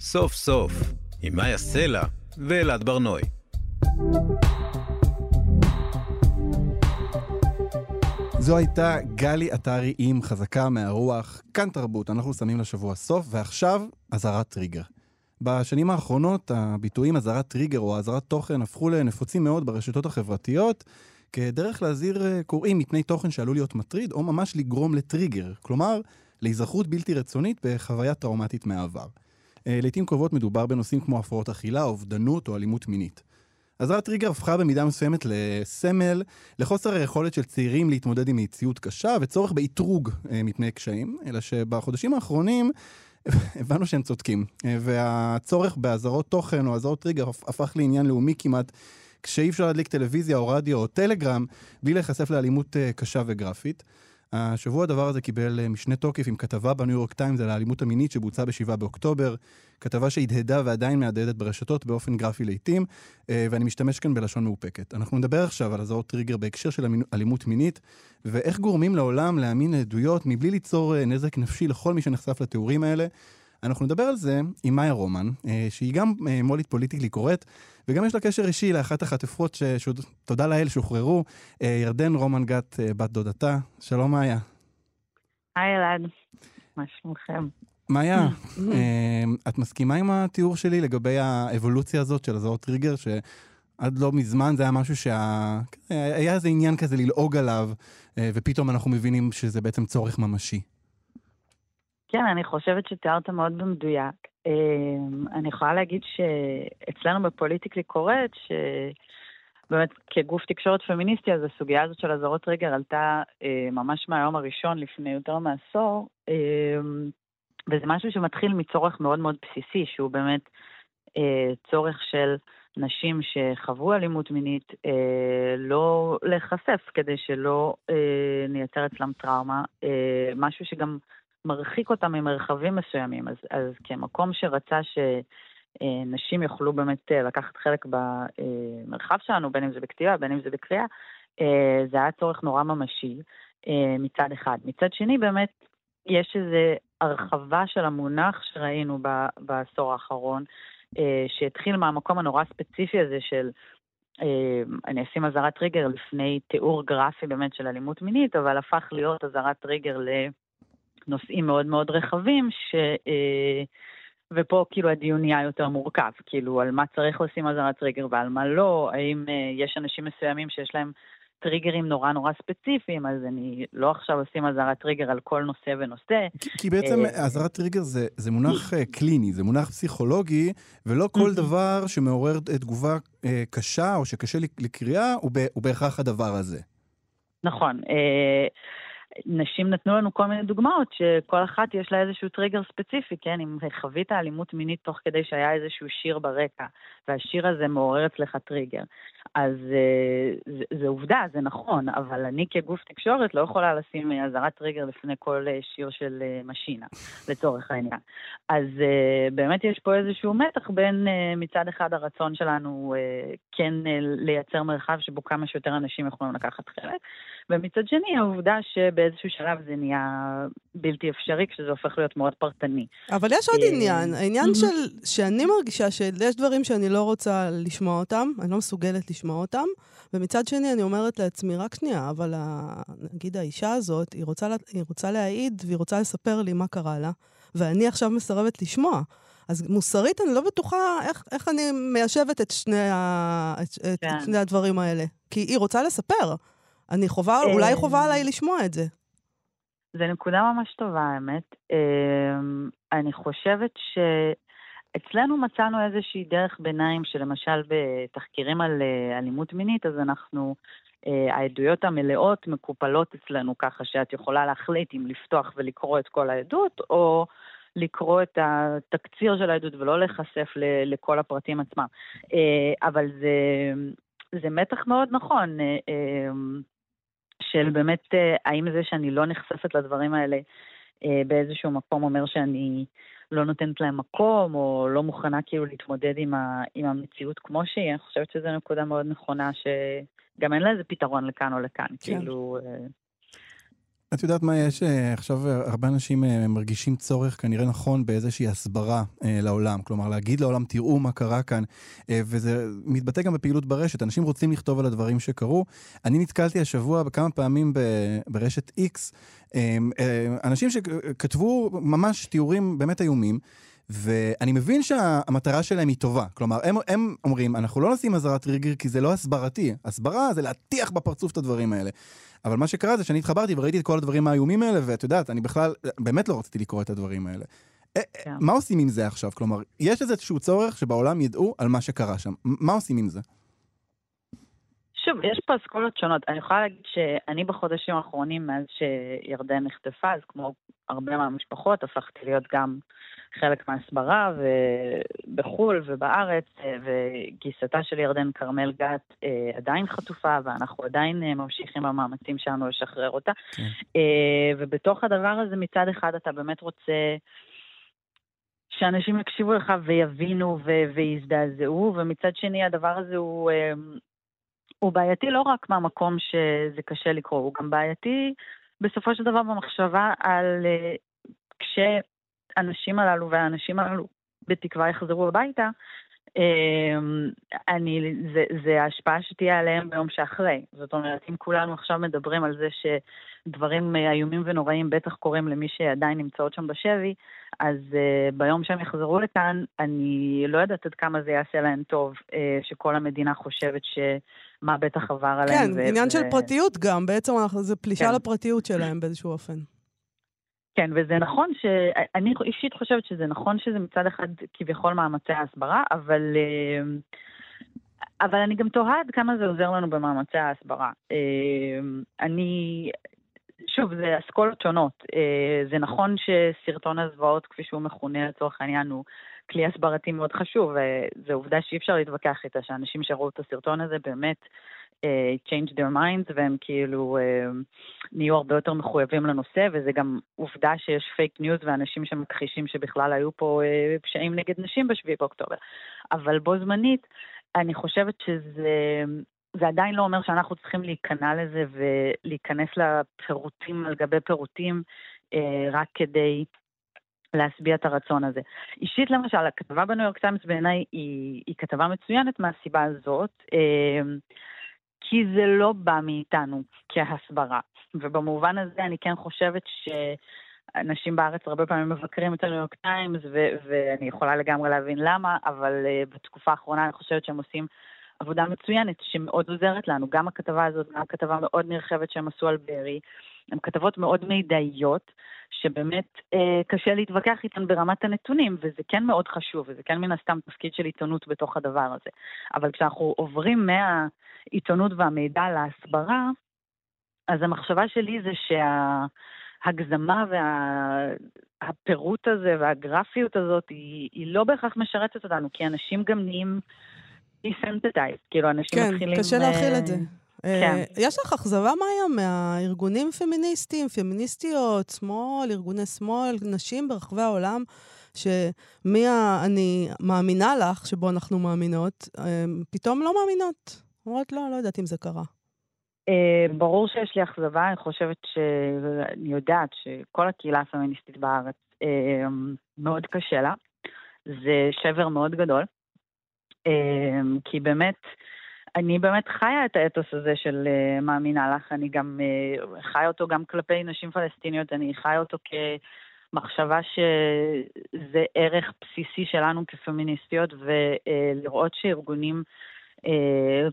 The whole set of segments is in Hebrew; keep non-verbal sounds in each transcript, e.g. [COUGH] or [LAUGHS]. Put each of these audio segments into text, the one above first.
סוף סוף, עם מאיה סלע ואלעד ברנועי. זו הייתה גלי עטרי עם חזקה מהרוח, כאן תרבות, אנחנו שמים לשבוע סוף, ועכשיו אזהרת טריגר. בשנים האחרונות הביטויים אזהרת טריגר או אזהרת תוכן הפכו לנפוצים מאוד ברשתות החברתיות, כדרך להזהיר אה, קוראים מפני תוכן שעלול להיות מטריד, או ממש לגרום לטריגר, כלומר, להיזכרות בלתי רצונית בחוויה טראומטית מהעבר. אה, לעיתים קרובות מדובר בנושאים כמו הפרעות אכילה, אובדנות או אלימות מינית. אזהרת טריגר הפכה במידה מסוימת לסמל לחוסר היכולת של צעירים להתמודד עם מציאות קשה וצורך באתרוג אה, מפני קשיים, אלא שבחודשים האחרונים [LAUGHS] הבנו שהם צודקים. אה, והצורך באזהרות תוכן או אזהרות טריגר הפך לעניין לאומי כמעט, כשאי אפשר להדליק טלוויזיה או רדיו או טלגרם בלי להיחשף לאלימות קשה וגרפית. השבוע הדבר הזה קיבל אה, משנה תוקף עם כתבה בניו יורק טיימס על האלימות המינית שבוצעה ב-7 באוקטובר, כתבה שהדהדה ועדיין מהדהדת ברשתות באופן גרפי לעיתים, אה, ואני משתמש כאן בלשון מאופקת. אנחנו נדבר עכשיו על אזהרות טריגר בהקשר של אלימות מינית, ואיך גורמים לעולם להאמין לעדויות מבלי ליצור אה, נזק נפשי לכל מי שנחשף לתיאורים האלה. אנחנו נדבר על זה עם מאיה רומן, שהיא גם מו"לית פוליטיקלי קוראת, וגם יש לה קשר אישי לאחת החטפות שתודה לאל שוחררו, אה, ירדן רומן גת, אה, בת דודתה. שלום מאיה. היי אלעד, מה שלומכם? מאיה, אה, את מסכימה עם התיאור שלי לגבי האבולוציה הזאת של אזור טריגר, שעד לא מזמן זה היה משהו שהיה היה איזה עניין כזה ללעוג עליו, ופתאום אנחנו מבינים שזה בעצם צורך ממשי. כן, אני חושבת שתיארת מאוד במדויק. אמ, אני יכולה להגיד שאצלנו בפוליטיקלי קוראת, שבאמת כגוף תקשורת פמיניסטי, אז הסוגיה הזאת של אזהרות טריגר עלתה אה, ממש מהיום הראשון לפני יותר מעשור, אמ, וזה משהו שמתחיל מצורך מאוד מאוד בסיסי, שהוא באמת אה, צורך של נשים שחוו אלימות מינית אה, לא להיחשף כדי שלא נייצר אצלם טראומה, משהו שגם מרחיק אותם ממרחבים מסוימים. אז, אז כמקום שרצה שנשים יוכלו באמת אה, לקחת חלק במרחב שלנו, בין אם זה בכתיבה, בין אם זה בקריאה, אה, זה היה צורך נורא ממשי אה, מצד אחד. מצד שני, באמת, יש איזו הרחבה של המונח שראינו בעשור האחרון, שהתחיל מהמקום הנורא ספציפי הזה של אני אשים אזהרת טריגר לפני תיאור גרפי באמת של אלימות מינית, אבל הפך להיות אזהרת טריגר ל... נושאים מאוד מאוד רחבים, ש... אה, ופה כאילו הדיון נהיה יותר מורכב, כאילו על מה צריך לשים אזהרת טריגר ועל מה לא, האם אה, יש אנשים מסוימים שיש להם טריגרים נורא נורא ספציפיים, אז אני לא עכשיו אשים אזהרת טריגר על כל נושא ונושא. כי, כי בעצם אה, אזהרת טריגר זה, זה מונח קליני, זה מונח פסיכולוגי, ולא כל דבר שמעורר תגובה קשה או שקשה לקריאה הוא, הוא בהכרח הדבר הזה. נכון. נשים נתנו לנו כל מיני דוגמאות שכל אחת יש לה איזשהו טריגר ספציפי, כן? אם חווית אלימות מינית תוך כדי שהיה איזשהו שיר ברקע, והשיר הזה מעורר אצלך טריגר. אז אה, זה, זה עובדה, זה נכון, אבל אני כגוף תקשורת לא יכולה לשים אזהרת טריגר לפני כל אה, שיר של אה, משינה, לצורך העניין. אז באמת יש פה איזשהו מתח בין מצד אחד הרצון שלנו כן לייצר מרחב שבו כמה שיותר אנשים יכולים לקחת חלק, ומצד שני העובדה שבאיזשהו שלב זה נהיה בלתי אפשרי כשזה הופך להיות מאוד פרטני. אבל יש עוד עניין, העניין של, שאני מרגישה שיש דברים שאני לא רוצה לשמוע אותם, אני לא מסוגלת לשמוע אותם, ומצד שני אני אומרת לעצמי, רק שנייה, אבל נגיד האישה הזאת, היא רוצה, היא רוצה להעיד והיא רוצה לספר לי מה קרה לה, ואני עכשיו מסרבת לשמוע. אז מוסרית אני לא בטוחה איך, איך אני מיישבת את שני, ה, את, כן. את שני הדברים האלה. כי היא רוצה לספר. אני חובה, אולי חובה עליי לשמוע את זה. זה נקודה ממש טובה, האמת. אמ, אני חושבת ש... אצלנו מצאנו איזושהי דרך ביניים שלמשל בתחקירים על אה, אלימות מינית, אז אנחנו, אה, העדויות המלאות מקופלות אצלנו ככה שאת יכולה להחליט אם לפתוח ולקרוא את כל העדות, או לקרוא את התקציר של העדות ולא להיחשף לכל הפרטים עצמם. אה, אבל זה, זה מתח מאוד נכון, של באמת, האם זה שאני לא נחשפת לדברים האלה באיזשהו מקום אומר שאני... לא נותנת להם מקום, או לא מוכנה כאילו להתמודד עם, ה, עם המציאות כמו שהיא, אני חושבת שזו נקודה מאוד נכונה, שגם אין לה איזה פתרון לכאן או לכאן, כן. כאילו... אה, את יודעת מה יש? אה, עכשיו הרבה אנשים אה, מרגישים צורך כנראה נכון באיזושהי הסברה אה, לעולם. כלומר, להגיד לעולם, תראו מה קרה כאן, אה, וזה מתבטא גם בפעילות ברשת. אנשים רוצים לכתוב על הדברים שקרו. אני נתקלתי השבוע בכמה פעמים ברשת X, אה, אה, אנשים שכתבו ממש תיאורים באמת איומים. ואני מבין שהמטרה שלהם היא טובה. כלומר, הם, הם אומרים, אנחנו לא נשים אזהרת טריגר כי זה לא הסברתי. הסברה זה להטיח בפרצוף את הדברים האלה. אבל מה שקרה זה שאני התחברתי וראיתי את כל הדברים האיומים האלה, ואת יודעת, אני בכלל, באמת לא רציתי לקרוא את הדברים האלה. אה, אה, כן. מה עושים עם זה עכשיו? כלומר, יש איזשהו צורך שבעולם ידעו על מה שקרה שם. מה עושים עם זה? שוב, יש פה אסכולות שונות. אני יכולה להגיד שאני בחודשים האחרונים, מאז שירדן נחטפה, אז כמו הרבה מהמשפחות, הפכתי להיות גם חלק מההסברה בחו"ל ובארץ, וגיסתה של ירדן כרמל גת אה, עדיין חטופה, ואנחנו עדיין אה, ממשיכים במאמצים שלנו לשחרר אותה. כן. אה, ובתוך הדבר הזה, מצד אחד אתה באמת רוצה... שאנשים יקשיבו לך ויבינו ו- ויזדעזעו, ומצד שני הדבר הזה הוא, הוא בעייתי לא רק מהמקום שזה קשה לקרוא, הוא גם בעייתי בסופו של דבר במחשבה על כש... האנשים הללו והאנשים הללו בתקווה יחזרו הביתה, אמ, אני, זה, זה ההשפעה שתהיה עליהם ביום שאחרי. זאת אומרת, אם כולנו עכשיו מדברים על זה שדברים איומים ונוראים בטח קורים למי שעדיין נמצאות שם בשבי, אז uh, ביום שהם יחזרו לכאן, אני לא יודעת עד כמה זה יעשה להם טוב, uh, שכל המדינה חושבת שמה בטח עבר עליהם. כן, ו- עניין ו- של פרטיות גם, בעצם זה פלישה כן. לפרטיות שלהם באיזשהו אופן. כן, וזה נכון ש... אני אישית חושבת שזה נכון שזה מצד אחד כביכול מאמצי ההסברה, אבל... אה, אבל אני גם תוהה עד כמה זה עוזר לנו במאמצי ההסברה. אה, אני... שוב, זה אסכולות שונות. אה, זה נכון שסרטון הזוועות, כפי שהוא מכונה לצורך העניין, הוא כלי הסברתי מאוד חשוב, וזו עובדה שאי אפשר להתווכח איתה, שאנשים שראו את הסרטון הזה באמת change their minds והם כאילו אה, נהיו הרבה יותר מחויבים לנושא, וזה גם עובדה שיש פייק ניוז ואנשים שמכחישים שבכלל היו פה אה, פשעים נגד נשים בשביעי באוקטובר. אבל בו זמנית, אני חושבת שזה... זה עדיין לא אומר שאנחנו צריכים להיכנע לזה ולהיכנס לפירוטים על גבי פירוטים אה, רק כדי להשביע את הרצון הזה. אישית למשל, הכתבה בניו יורק טיימס בעיניי היא, היא כתבה מצוינת מהסיבה הזאת. כי זה לא בא מאיתנו כהסברה. ובמובן הזה אני כן חושבת שאנשים בארץ הרבה פעמים מבקרים את הניו יורק טיימס, ואני יכולה לגמרי להבין למה, אבל אה, בתקופה האחרונה אני חושבת שהם עושים עבודה מצוינת שמאוד עוזרת לנו. גם הכתבה הזאת, גם כתבה מאוד נרחבת שהם עשו על ברי, הן כתבות מאוד מידעיות, שבאמת אה, קשה להתווכח איתן ברמת הנתונים, וזה כן מאוד חשוב, וזה כן מן הסתם תפקיד של עיתונות בתוך הדבר הזה. אבל כשאנחנו עוברים מהעיתונות והמידע להסברה, אז המחשבה שלי זה שההגזמה והפירוט הזה והגרפיות הזאת היא, היא לא בהכרח משרתת אותנו, כי אנשים גם נהיים דיסנטטייז, כאילו אנשים כן, מתחילים... כן, קשה להכיל את זה. אה, כן. יש לך אכזבה, מאיה, מהארגונים פמיניסטיים, פמיניסטיות, שמאל, ארגוני שמאל, נשים ברחבי העולם, שמי אני מאמינה לך, שבו אנחנו מאמינות, אה, פתאום לא מאמינות. אומרות, לא, לא יודעת אם זה קרה. אה, ברור שיש לי אכזבה, אני חושבת ש... אני יודעת שכל הקהילה הפמיניסטית בארץ מאוד קשה לה. זה שבר מאוד גדול. כי באמת, אני באמת חיה את האתוס הזה של מאמינה לך, אני גם חיה אותו גם כלפי נשים פלסטיניות, אני חיה אותו כמחשבה שזה ערך בסיסי שלנו כפמיניסטיות, ולראות שארגונים,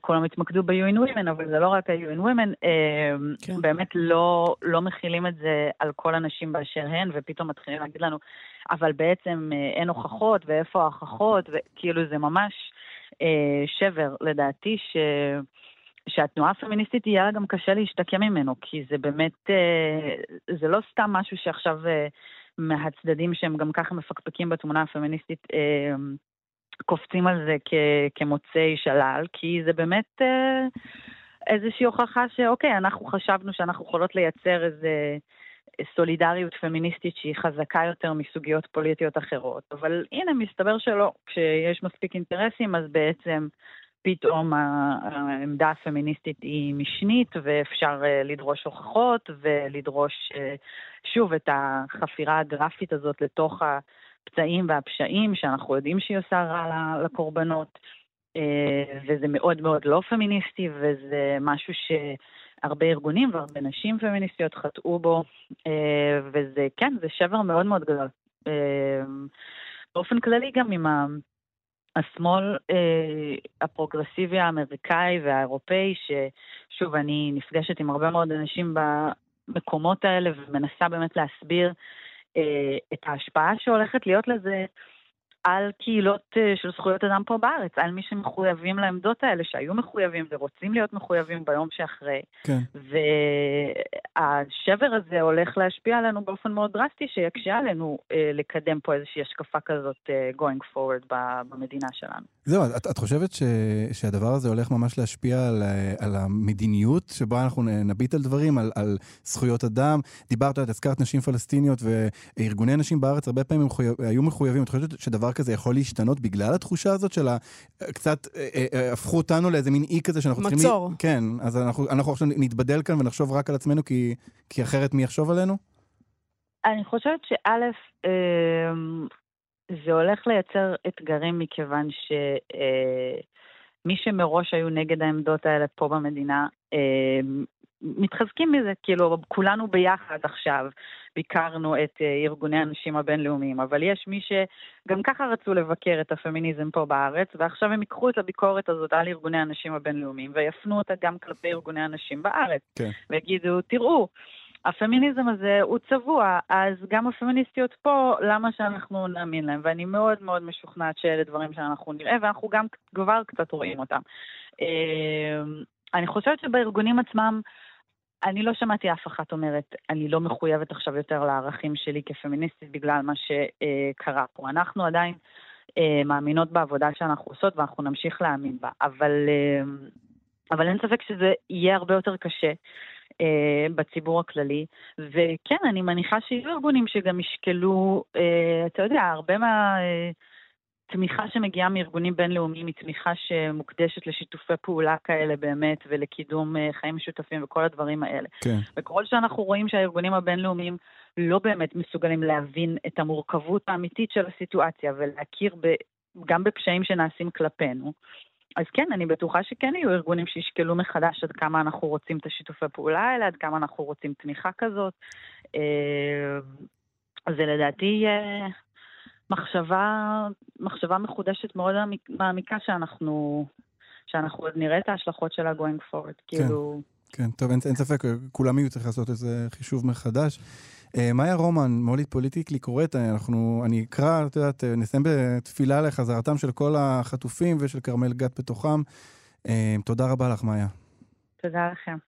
כולם התמקדו ב-UN Women, אבל זה לא רק ה-UN Women, uh, כן. באמת לא, לא מכילים את זה על כל הנשים באשר הן, ופתאום מתחילים להגיד לנו, אבל בעצם uh, אין הוכחות, ואיפה ההוכחות, וכאילו זה ממש... אה, שבר, לדעתי, ש... שהתנועה הפמיניסטית יהיה לה גם קשה להשתקם ממנו, כי זה באמת, אה, זה לא סתם משהו שעכשיו אה, מהצדדים שהם גם ככה מפקפקים בתמונה הפמיניסטית קופצים על זה כ- כמוצאי שלל, כי זה באמת איזושהי הוכחה שאוקיי, אנחנו חשבנו שאנחנו יכולות לייצר איזה סולידריות פמיניסטית שהיא חזקה יותר מסוגיות פוליטיות אחרות. אבל הנה, מסתבר שלא. כשיש מספיק אינטרסים, אז בעצם פתאום העמדה הפמיניסטית היא משנית ואפשר לדרוש הוכחות ולדרוש שוב את החפירה הגרפית הזאת לתוך הפצעים והפשעים שאנחנו יודעים שהיא עושה רע לקורבנות. וזה מאוד מאוד לא פמיניסטי וזה משהו שהרבה ארגונים והרבה נשים פמיניסטיות חטאו בו וזה כן, זה שבר מאוד מאוד גדול. באופן כללי גם עם השמאל אה, הפרוגרסיבי האמריקאי והאירופאי, ששוב, אני נפגשת עם הרבה מאוד אנשים במקומות האלה ומנסה באמת להסביר אה, את ההשפעה שהולכת להיות לזה על קהילות אה, של זכויות אדם פה בארץ, על מי שמחויבים לעמדות האלה, שהיו מחויבים ורוצים להיות מחויבים ביום שאחרי. כן. והשבר הזה הולך להשפיע עלינו באופן מאוד דרסטי, שיקשה עלינו אה, לקדם פה איזושהי השקפה כזאת אה, going forward במדינה שלנו. זהו, את, את חושבת ש, שהדבר הזה הולך ממש להשפיע על, על המדיניות שבה אנחנו נביט על דברים, על, על זכויות אדם? דיברת, את הזכרת נשים פלסטיניות וארגוני נשים בארץ הרבה פעמים מחויב, היו מחויבים. את חושבת שדבר כזה יכול להשתנות בגלל התחושה הזאת של ה... קצת אה, אה, אה, הפכו אותנו לאיזה מין אי כזה שאנחנו מצור. צריכים... מצור. כן, אז אנחנו, אנחנו עכשיו נתבדל כאן ונחשוב רק על עצמנו, כי, כי אחרת מי יחשוב עלינו? אני חושבת שא', זה הולך לייצר אתגרים מכיוון שמי שמראש היו נגד העמדות האלה פה במדינה, מתחזקים מזה, כאילו כולנו ביחד עכשיו ביקרנו את אה, ארגוני הנשים הבינלאומיים, אבל יש מי שגם ככה רצו לבקר את הפמיניזם פה בארץ, ועכשיו הם ייקחו את הביקורת הזאת על ארגוני הנשים הבינלאומיים ויפנו אותה גם כלפי ארגוני הנשים בארץ. כן. ויגידו, תראו, הפמיניזם הזה הוא צבוע, אז גם הפמיניסטיות פה, למה שאנחנו נאמין להם? ואני מאוד מאוד משוכנעת שאלה דברים שאנחנו נראה, ואנחנו גם כבר קצת רואים אותם. אה, אני חושבת שבארגונים עצמם, אני לא שמעתי אף אחת אומרת, אני לא מחויבת עכשיו יותר לערכים שלי כפמיניסטית בגלל מה שקרה פה. אנחנו עדיין אה, מאמינות בעבודה שאנחנו עושות ואנחנו נמשיך להאמין בה, אבל, אה, אבל אין ספק שזה יהיה הרבה יותר קשה. אה, בציבור הכללי, וכן, אני מניחה שיהיו ארגונים שגם ישקלו, אה, אתה יודע, הרבה מה... אה, תמיכה שמגיעה מארגונים בינלאומיים היא תמיכה שמוקדשת לשיתופי פעולה כאלה באמת ולקידום אה, חיים משותפים וכל הדברים האלה. כן. וככל שאנחנו רואים שהארגונים הבינלאומיים לא באמת מסוגלים להבין את המורכבות האמיתית של הסיטואציה ולהכיר ב, גם בפשעים שנעשים כלפינו, אז כן, אני בטוחה שכן יהיו ארגונים שישקלו מחדש עד כמה אנחנו רוצים את השיתופי פעולה האלה, עד כמה אנחנו רוצים תמיכה כזאת. אה, זה לדעתי מחשבה, מחשבה מחודשת מאוד מעמיקה שאנחנו, שאנחנו עוד נראה את ההשלכות שלה going forward. כן, כאילו... כן, טוב, אין, אין ספק, כולם יהיו צריך לעשות איזה חישוב מחדש. Uh, מאיה רומן, מולית פוליטיקלי קוראת, אנחנו, אני אקרא, את יודעת, אה, נסיים בתפילה לחזרתם של כל החטופים ושל כרמל גת בתוכם. תודה רבה לך, מאיה. תודה לכם.